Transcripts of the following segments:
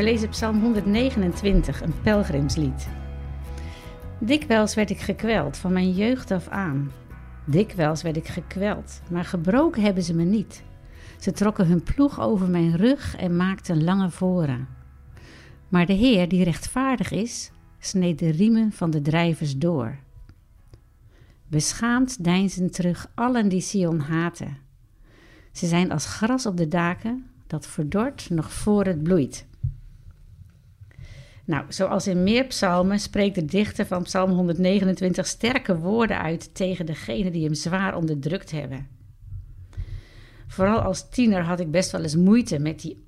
We lezen Psalm 129, een pelgrimslied. Dikwijls werd ik gekweld van mijn jeugd af aan. Dikwijls werd ik gekweld, maar gebroken hebben ze me niet. Ze trokken hun ploeg over mijn rug en maakten lange voren. Maar de Heer, die rechtvaardig is, sneed de riemen van de drijvers door. Beschaamd deinzen terug allen die Sion haten. Ze zijn als gras op de daken, dat verdort nog voor het bloeit. Nou, zoals in meer psalmen spreekt de dichter van Psalm 129 sterke woorden uit tegen degenen die hem zwaar onderdrukt hebben. Vooral als tiener had ik best wel eens moeite met die,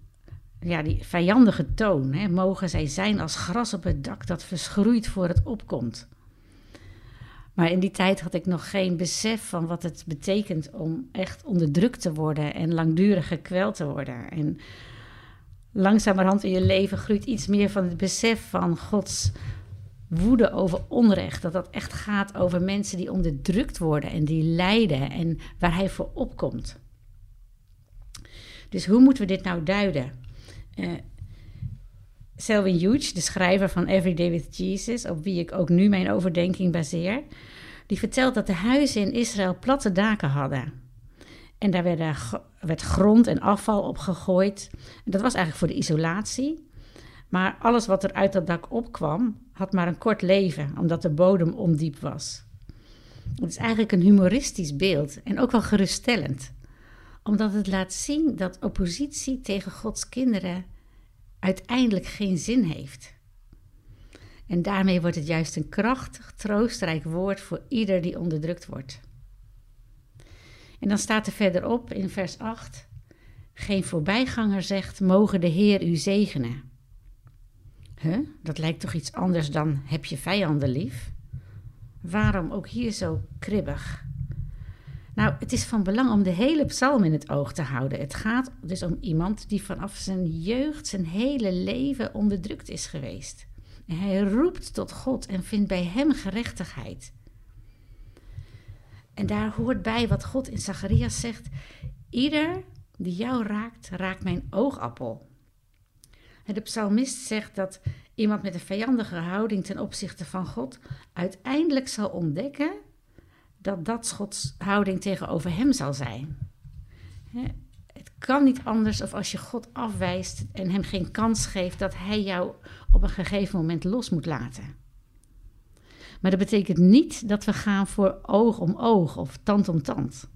ja, die vijandige toon. Hè. Mogen zij zijn als gras op het dak dat verschroeit voor het opkomt. Maar in die tijd had ik nog geen besef van wat het betekent om echt onderdrukt te worden en langdurig gekweld te worden. En langzamerhand in je leven groeit iets meer van het besef van Gods woede over onrecht. Dat dat echt gaat over mensen die onderdrukt worden en die lijden en waar hij voor opkomt. Dus hoe moeten we dit nou duiden? Uh, Selwyn Hughes, de schrijver van Every Day with Jesus, op wie ik ook nu mijn overdenking baseer, die vertelt dat de huizen in Israël platte daken hadden. En daar werd, grond en afval op gegooid. dat was eigenlijk voor de isolatie. Maar alles wat er uit dat dak opkwam, had maar een kort leven, omdat de bodem ondiep was. Het is eigenlijk een humoristisch beeld en ook wel geruststellend, omdat het laat zien dat oppositie tegen Gods kinderen uiteindelijk geen zin heeft. En daarmee wordt het juist een krachtig, troostrijk woord voor ieder die onderdrukt wordt. En dan staat er verderop in vers 8: Geen voorbijganger zegt: Mogen de Heer u zegenen. Huh? Dat lijkt toch iets anders dan: Heb je vijanden lief? Waarom ook hier zo kribbig? Nou, het is van belang om de hele psalm in het oog te houden. Het gaat dus om iemand die vanaf zijn jeugd, zijn hele leven onderdrukt is geweest. En hij roept tot God en vindt bij hem gerechtigheid. En daar hoort bij wat God in Zacharias zegt: Ieder die jou raakt, raakt mijn oogappel. En de psalmist zegt dat iemand met een vijandige houding ten opzichte van God uiteindelijk zal ontdekken dat dat Gods houding tegenover hem zal zijn. Het kan niet anders of als je God afwijst en hem geen kans geeft dat hij jou op een gegeven moment los moet laten. Maar dat betekent niet dat we gaan voor oog om oog of tand om tand.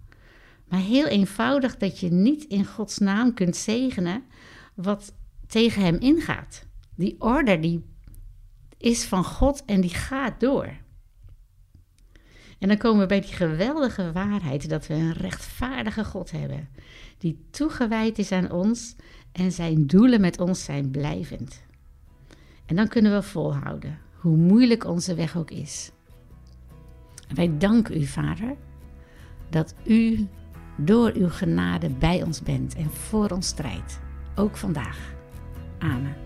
Maar heel eenvoudig dat je niet in Gods naam kunt zegenen wat tegen hem ingaat. Die orde die is van God en die gaat door. En dan komen we bij die geweldige waarheid dat we een rechtvaardige God hebben, die toegewijd is aan ons en zijn doelen met ons zijn blijvend. En dan kunnen we volhouden, hoe moeilijk onze weg ook is. wij danken u, Vader, dat u door uw genade bij ons bent en voor ons strijdt, ook vandaag. Amen.